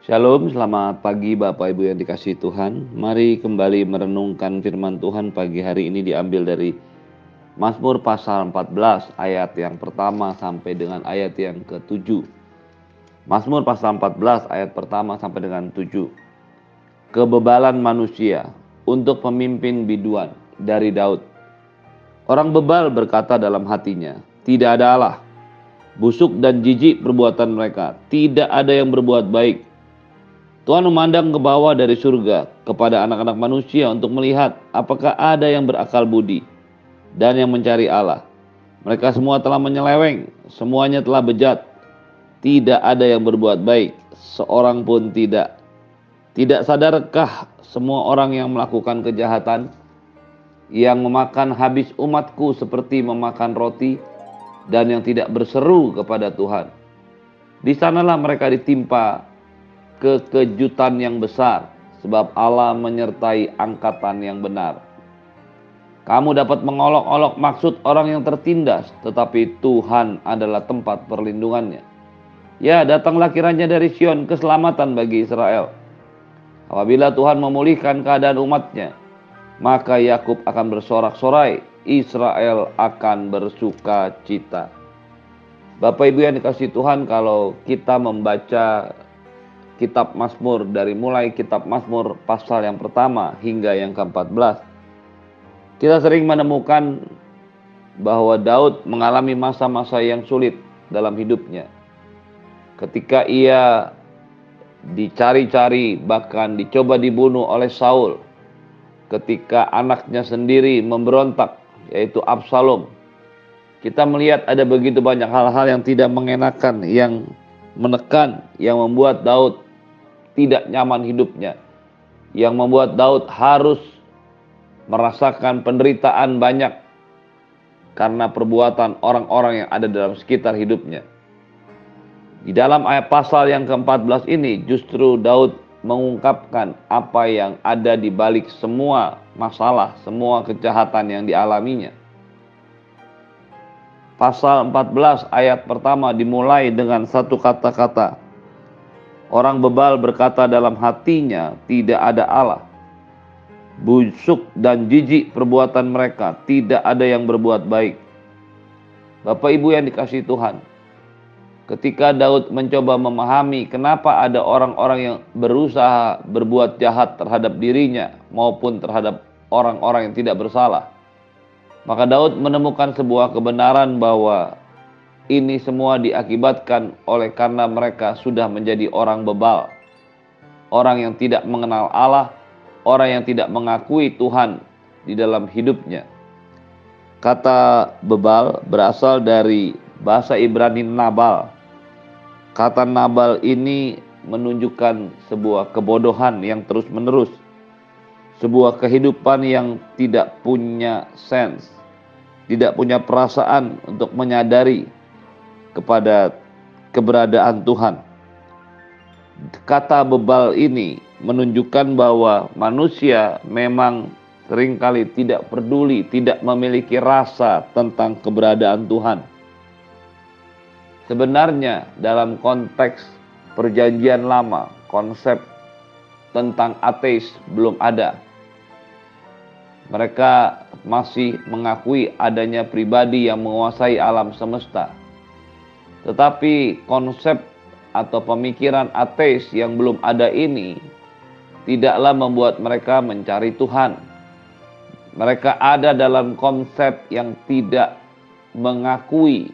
Shalom, selamat pagi Bapak Ibu yang dikasih Tuhan. Mari kembali merenungkan firman Tuhan pagi hari ini diambil dari Mazmur pasal 14 ayat yang pertama sampai dengan ayat yang ke-7. Mazmur pasal 14 ayat pertama sampai dengan 7. Kebebalan manusia untuk pemimpin biduan dari Daud. Orang bebal berkata dalam hatinya, tidak ada Allah. Busuk dan jijik perbuatan mereka, tidak ada yang berbuat baik Tuhan memandang ke bawah dari surga kepada anak-anak manusia untuk melihat apakah ada yang berakal budi dan yang mencari Allah. Mereka semua telah menyeleweng, semuanya telah bejat. Tidak ada yang berbuat baik, seorang pun tidak. Tidak sadarkah semua orang yang melakukan kejahatan, yang memakan habis umatku seperti memakan roti, dan yang tidak berseru kepada Tuhan? Di sanalah mereka ditimpa kekejutan yang besar, sebab Allah menyertai angkatan yang benar. Kamu dapat mengolok-olok maksud orang yang tertindas, tetapi Tuhan adalah tempat perlindungannya. Ya, datanglah kiranya dari Sion keselamatan bagi Israel. Apabila Tuhan memulihkan keadaan umatnya, maka Yakub akan bersorak-sorai, Israel akan bersuka cita. Bapak Ibu yang dikasih Tuhan, kalau kita membaca kitab Mazmur dari mulai kitab Mazmur pasal yang pertama hingga yang ke-14 kita sering menemukan bahwa Daud mengalami masa-masa yang sulit dalam hidupnya. Ketika ia dicari-cari bahkan dicoba dibunuh oleh Saul. Ketika anaknya sendiri memberontak yaitu Absalom. Kita melihat ada begitu banyak hal-hal yang tidak mengenakan yang menekan yang membuat Daud tidak nyaman hidupnya. Yang membuat Daud harus merasakan penderitaan banyak karena perbuatan orang-orang yang ada dalam sekitar hidupnya. Di dalam ayat pasal yang ke-14 ini justru Daud mengungkapkan apa yang ada di balik semua masalah, semua kejahatan yang dialaminya. Pasal 14 ayat pertama dimulai dengan satu kata-kata Orang bebal berkata dalam hatinya, "Tidak ada Allah." Busuk dan jijik perbuatan mereka, tidak ada yang berbuat baik. Bapak Ibu yang dikasih Tuhan, ketika Daud mencoba memahami kenapa ada orang-orang yang berusaha berbuat jahat terhadap dirinya maupun terhadap orang-orang yang tidak bersalah, maka Daud menemukan sebuah kebenaran bahwa ini semua diakibatkan oleh karena mereka sudah menjadi orang bebal. Orang yang tidak mengenal Allah, orang yang tidak mengakui Tuhan di dalam hidupnya. Kata bebal berasal dari bahasa Ibrani Nabal. Kata Nabal ini menunjukkan sebuah kebodohan yang terus-menerus, sebuah kehidupan yang tidak punya sense, tidak punya perasaan untuk menyadari kepada keberadaan Tuhan. Kata bebal ini menunjukkan bahwa manusia memang sering kali tidak peduli, tidak memiliki rasa tentang keberadaan Tuhan. Sebenarnya dalam konteks perjanjian lama, konsep tentang ateis belum ada. Mereka masih mengakui adanya pribadi yang menguasai alam semesta tetapi konsep atau pemikiran ateis yang belum ada ini tidaklah membuat mereka mencari Tuhan. Mereka ada dalam konsep yang tidak mengakui,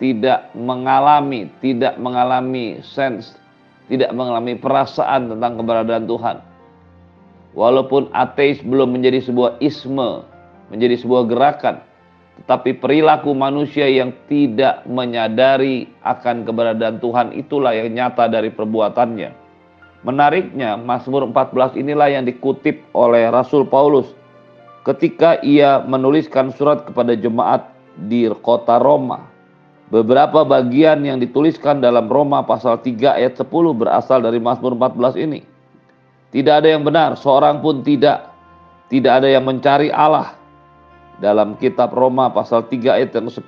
tidak mengalami, tidak mengalami sense, tidak mengalami perasaan tentang keberadaan Tuhan. Walaupun ateis belum menjadi sebuah isme, menjadi sebuah gerakan, tetapi perilaku manusia yang tidak menyadari akan keberadaan Tuhan itulah yang nyata dari perbuatannya. Menariknya, Mazmur 14 inilah yang dikutip oleh Rasul Paulus ketika ia menuliskan surat kepada jemaat di kota Roma. Beberapa bagian yang dituliskan dalam Roma pasal 3 ayat 10 berasal dari Mazmur 14 ini. Tidak ada yang benar, seorang pun tidak. Tidak ada yang mencari Allah dalam kitab Roma pasal 3 ayat yang 10.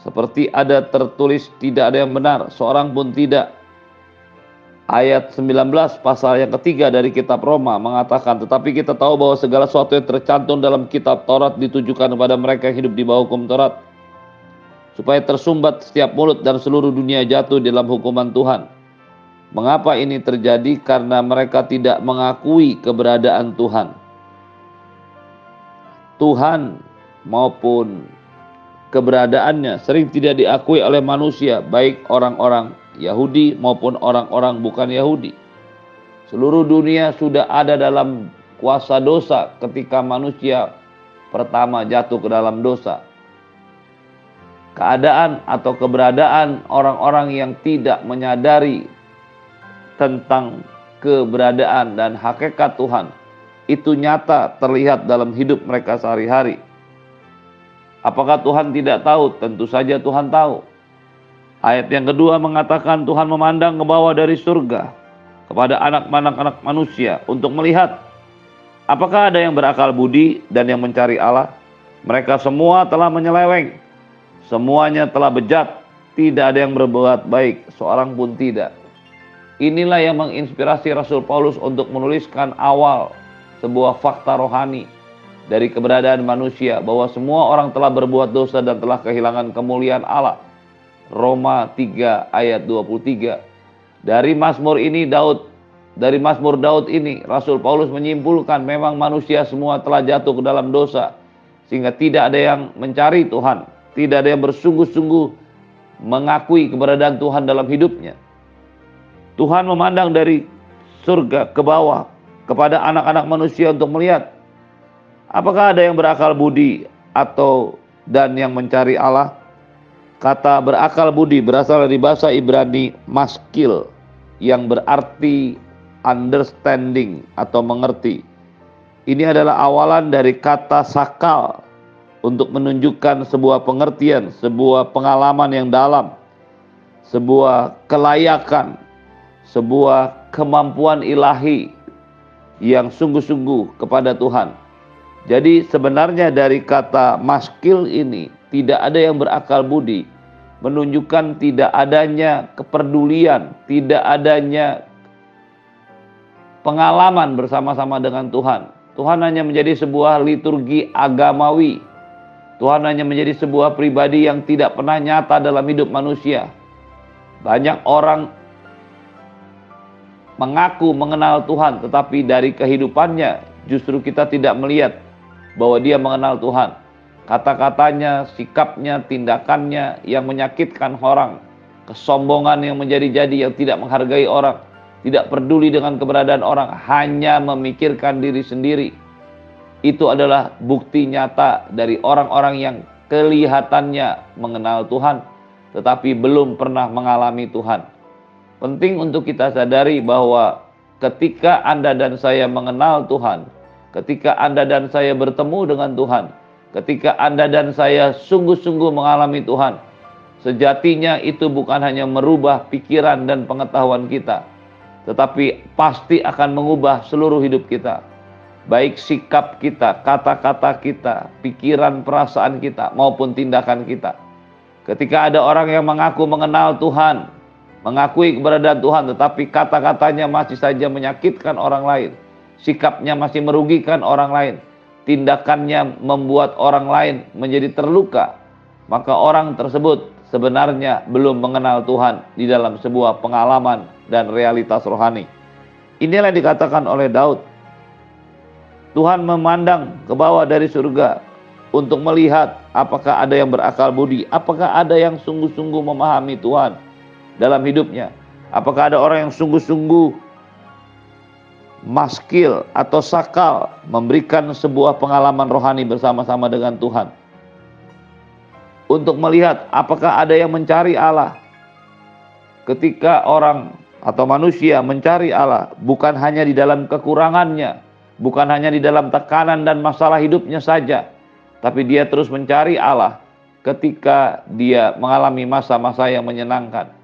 Seperti ada tertulis tidak ada yang benar, seorang pun tidak. ayat 19 pasal yang ketiga dari kitab Roma mengatakan tetapi kita tahu bahwa segala sesuatu yang tercantum dalam kitab Taurat ditujukan kepada mereka yang hidup di bawah hukum Taurat supaya tersumbat setiap mulut dan seluruh dunia jatuh dalam hukuman Tuhan. Mengapa ini terjadi? Karena mereka tidak mengakui keberadaan Tuhan. Tuhan maupun keberadaannya sering tidak diakui oleh manusia, baik orang-orang Yahudi maupun orang-orang bukan Yahudi. Seluruh dunia sudah ada dalam kuasa dosa ketika manusia pertama jatuh ke dalam dosa. Keadaan atau keberadaan orang-orang yang tidak menyadari tentang keberadaan dan hakikat Tuhan itu nyata terlihat dalam hidup mereka sehari-hari. Apakah Tuhan tidak tahu? Tentu saja Tuhan tahu. Ayat yang kedua mengatakan Tuhan memandang ke bawah dari surga kepada anak-anak manusia untuk melihat apakah ada yang berakal budi dan yang mencari Allah. Mereka semua telah menyeleweng, semuanya telah bejat, tidak ada yang berbuat baik, seorang pun tidak. Inilah yang menginspirasi Rasul Paulus untuk menuliskan awal sebuah fakta rohani dari keberadaan manusia bahwa semua orang telah berbuat dosa dan telah kehilangan kemuliaan Allah Roma 3 ayat 23. Dari Mazmur ini Daud dari Mazmur Daud ini Rasul Paulus menyimpulkan memang manusia semua telah jatuh ke dalam dosa sehingga tidak ada yang mencari Tuhan, tidak ada yang bersungguh-sungguh mengakui keberadaan Tuhan dalam hidupnya. Tuhan memandang dari surga ke bawah kepada anak-anak manusia untuk melihat apakah ada yang berakal budi atau dan yang mencari Allah Kata berakal budi berasal dari bahasa Ibrani maskil yang berarti understanding atau mengerti. Ini adalah awalan dari kata sakal untuk menunjukkan sebuah pengertian, sebuah pengalaman yang dalam, sebuah kelayakan, sebuah kemampuan ilahi yang sungguh-sungguh kepada Tuhan. Jadi sebenarnya dari kata maskil ini tidak ada yang berakal budi, menunjukkan tidak adanya kepedulian, tidak adanya pengalaman bersama-sama dengan Tuhan. Tuhan hanya menjadi sebuah liturgi agamawi. Tuhan hanya menjadi sebuah pribadi yang tidak pernah nyata dalam hidup manusia. Banyak orang mengaku mengenal Tuhan, tetapi dari kehidupannya justru kita tidak melihat bahwa dia mengenal Tuhan kata-katanya, sikapnya, tindakannya yang menyakitkan orang, kesombongan yang menjadi-jadi yang tidak menghargai orang, tidak peduli dengan keberadaan orang, hanya memikirkan diri sendiri. Itu adalah bukti nyata dari orang-orang yang kelihatannya mengenal Tuhan, tetapi belum pernah mengalami Tuhan. Penting untuk kita sadari bahwa ketika Anda dan saya mengenal Tuhan, ketika Anda dan saya bertemu dengan Tuhan, Ketika Anda dan saya sungguh-sungguh mengalami Tuhan, sejatinya itu bukan hanya merubah pikiran dan pengetahuan kita, tetapi pasti akan mengubah seluruh hidup kita. Baik sikap kita, kata-kata kita, pikiran, perasaan kita, maupun tindakan kita. Ketika ada orang yang mengaku mengenal Tuhan, mengakui keberadaan Tuhan, tetapi kata-katanya masih saja menyakitkan orang lain, sikapnya masih merugikan orang lain, tindakannya membuat orang lain menjadi terluka, maka orang tersebut sebenarnya belum mengenal Tuhan di dalam sebuah pengalaman dan realitas rohani. Inilah yang dikatakan oleh Daud. Tuhan memandang ke bawah dari surga untuk melihat apakah ada yang berakal budi, apakah ada yang sungguh-sungguh memahami Tuhan dalam hidupnya, apakah ada orang yang sungguh-sungguh maskil atau sakal memberikan sebuah pengalaman rohani bersama-sama dengan Tuhan. Untuk melihat apakah ada yang mencari Allah. Ketika orang atau manusia mencari Allah bukan hanya di dalam kekurangannya, bukan hanya di dalam tekanan dan masalah hidupnya saja, tapi dia terus mencari Allah ketika dia mengalami masa-masa yang menyenangkan.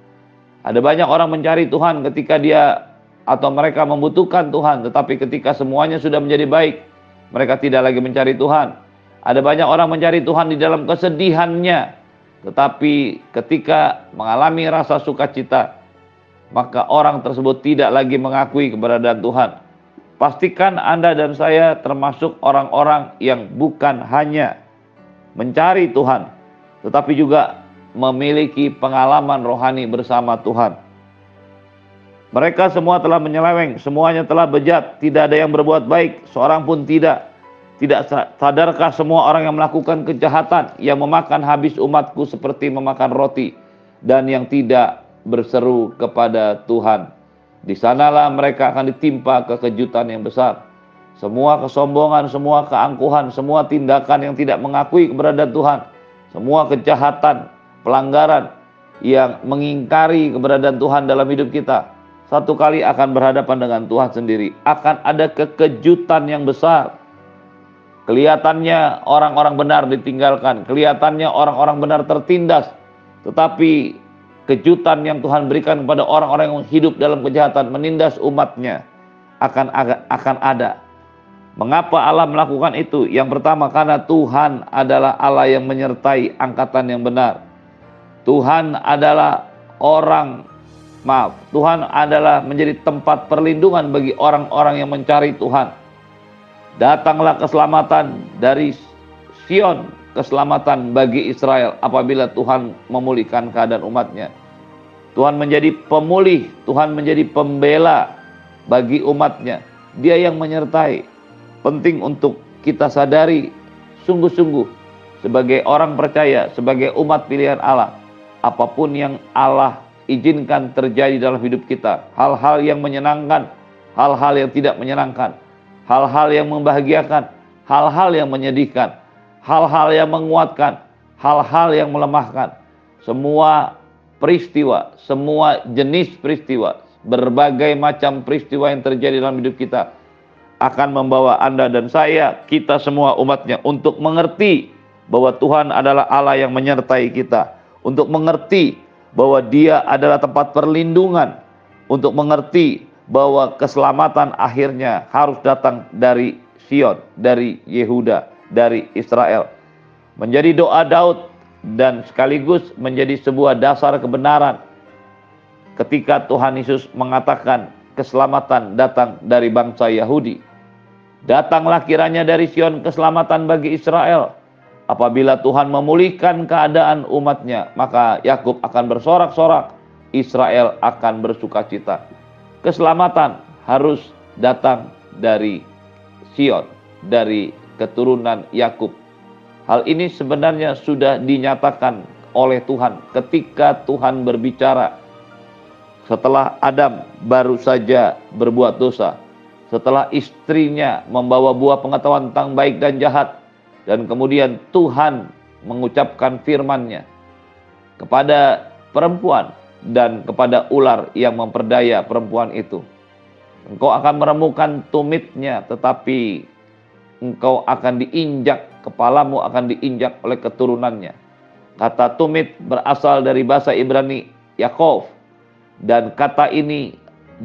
Ada banyak orang mencari Tuhan ketika dia atau mereka membutuhkan Tuhan, tetapi ketika semuanya sudah menjadi baik, mereka tidak lagi mencari Tuhan. Ada banyak orang mencari Tuhan di dalam kesedihannya, tetapi ketika mengalami rasa sukacita, maka orang tersebut tidak lagi mengakui keberadaan Tuhan. Pastikan Anda dan saya termasuk orang-orang yang bukan hanya mencari Tuhan, tetapi juga memiliki pengalaman rohani bersama Tuhan. Mereka semua telah menyeleweng, semuanya telah bejat, tidak ada yang berbuat baik, seorang pun tidak. Tidak sadarkah semua orang yang melakukan kejahatan, yang memakan habis umatku seperti memakan roti, dan yang tidak berseru kepada Tuhan. Di sanalah mereka akan ditimpa kekejutan yang besar. Semua kesombongan, semua keangkuhan, semua tindakan yang tidak mengakui keberadaan Tuhan, semua kejahatan, pelanggaran yang mengingkari keberadaan Tuhan dalam hidup kita, satu kali akan berhadapan dengan Tuhan sendiri. Akan ada kekejutan yang besar Kelihatannya orang-orang benar ditinggalkan, kelihatannya orang-orang benar tertindas. Tetapi kejutan yang Tuhan berikan kepada orang-orang yang hidup dalam kejahatan, menindas umatnya, akan akan ada. Mengapa Allah melakukan itu? Yang pertama karena Tuhan adalah Allah yang menyertai angkatan yang benar. Tuhan adalah orang maaf, Tuhan adalah menjadi tempat perlindungan bagi orang-orang yang mencari Tuhan. Datanglah keselamatan dari Sion, keselamatan bagi Israel apabila Tuhan memulihkan keadaan umatnya. Tuhan menjadi pemulih, Tuhan menjadi pembela bagi umatnya. Dia yang menyertai. Penting untuk kita sadari sungguh-sungguh sebagai orang percaya, sebagai umat pilihan Allah. Apa pun yang Allah izinkan terjadi dalam hidup kita, hal-hal yang menyenangkan, hal-hal yang tidak menyenangkan, hal-hal yang membahagiakan, hal-hal yang menyedihkan, hal-hal yang menguatkan, hal-hal yang melemahkan. Semua peristiwa, semua jenis peristiwa, berbagai macam peristiwa yang terjadi dalam hidup kita akan membawa Anda dan saya, kita semua umatnya untuk mengerti bahwa Tuhan adalah Allah yang menyertai kita. Untuk mengerti bahwa dia adalah tempat perlindungan. Untuk mengerti bahwa keselamatan akhirnya harus datang dari Sion, dari Yehuda, dari Israel. Menjadi doa Daud dan sekaligus menjadi sebuah dasar kebenaran ketika Tuhan Yesus mengatakan keselamatan datang dari bangsa Yahudi. Datanglah kiranya dari Sion keselamatan bagi Israel. Apabila Tuhan memulihkan keadaan umatnya, maka Yakub akan bersorak-sorak, Israel akan bersuka cita keselamatan harus datang dari Sion, dari keturunan Yakub. Hal ini sebenarnya sudah dinyatakan oleh Tuhan ketika Tuhan berbicara setelah Adam baru saja berbuat dosa, setelah istrinya membawa buah pengetahuan tentang baik dan jahat, dan kemudian Tuhan mengucapkan firman-Nya kepada perempuan, dan kepada ular yang memperdaya perempuan itu. Engkau akan meremukan tumitnya, tetapi engkau akan diinjak, kepalamu akan diinjak oleh keturunannya. Kata tumit berasal dari bahasa Ibrani Yakov, dan kata ini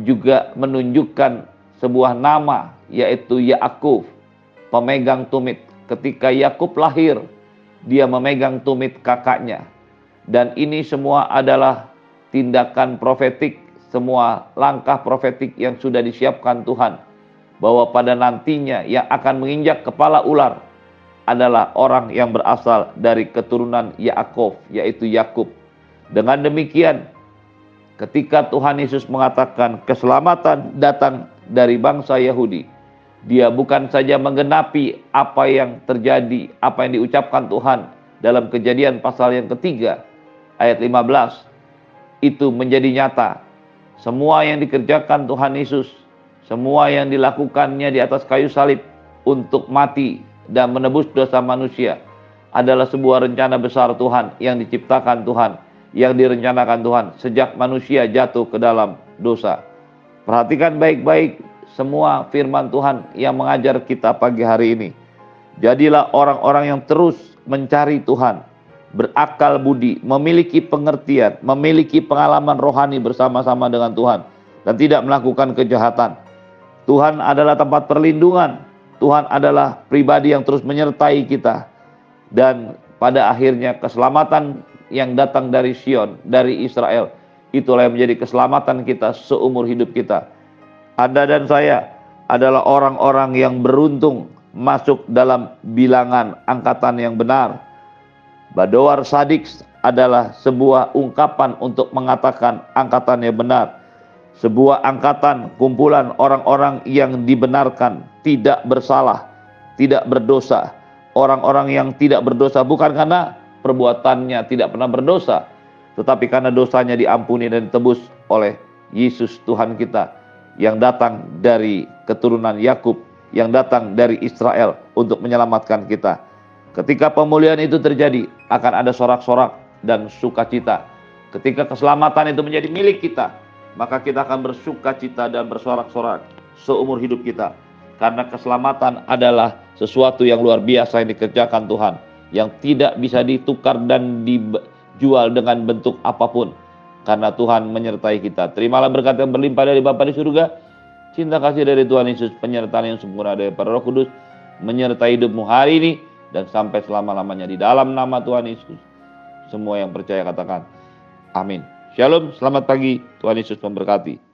juga menunjukkan sebuah nama, yaitu Yaakov, pemegang tumit. Ketika Yakub lahir, dia memegang tumit kakaknya. Dan ini semua adalah tindakan profetik, semua langkah profetik yang sudah disiapkan Tuhan. Bahwa pada nantinya yang akan menginjak kepala ular adalah orang yang berasal dari keturunan Yaakov, yaitu Yakub. Dengan demikian, ketika Tuhan Yesus mengatakan keselamatan datang dari bangsa Yahudi, dia bukan saja menggenapi apa yang terjadi, apa yang diucapkan Tuhan dalam kejadian pasal yang ketiga, ayat 15, itu menjadi nyata. Semua yang dikerjakan Tuhan Yesus, semua yang dilakukannya di atas kayu salib untuk mati dan menebus dosa manusia adalah sebuah rencana besar Tuhan yang diciptakan Tuhan, yang direncanakan Tuhan sejak manusia jatuh ke dalam dosa. Perhatikan baik-baik semua firman Tuhan yang mengajar kita pagi hari ini. Jadilah orang-orang yang terus mencari Tuhan, berakal budi, memiliki pengertian, memiliki pengalaman rohani bersama-sama dengan Tuhan, dan tidak melakukan kejahatan. Tuhan adalah tempat perlindungan, Tuhan adalah pribadi yang terus menyertai kita, dan pada akhirnya keselamatan yang datang dari Sion, dari Israel, itulah yang menjadi keselamatan kita seumur hidup kita. Anda dan saya adalah orang-orang yang beruntung masuk dalam bilangan angkatan yang benar. Badoar Sadik adalah sebuah ungkapan untuk mengatakan angkatan yang benar. Sebuah angkatan kumpulan orang-orang yang dibenarkan, tidak bersalah, tidak berdosa. Orang-orang yang tidak berdosa bukan karena perbuatannya tidak pernah berdosa, tetapi karena dosanya diampuni dan ditebus oleh Yesus Tuhan kita yang datang dari keturunan Yakub, yang datang dari Israel untuk menyelamatkan kita. Ketika pemulihan itu terjadi, akan ada sorak-sorak dan sukacita. Ketika keselamatan itu menjadi milik kita, maka kita akan bersukacita dan bersorak-sorak seumur hidup kita. Karena keselamatan adalah sesuatu yang luar biasa yang dikerjakan Tuhan, yang tidak bisa ditukar dan dijual dengan bentuk apa pun. Karena Tuhan menyertai kita. Terimalah berkat yang berlimpah dari Bapa di surga, cinta kasih dari Tuhan Yesus, penyertaan yang sempurna dari para roh kudus, menyertai hidupmu hari ini, dan sampai selama-lamanya di dalam nama Tuhan Yesus. Semua yang percaya katakan, amin. Shalom, selamat pagi, Tuhan Yesus memberkati.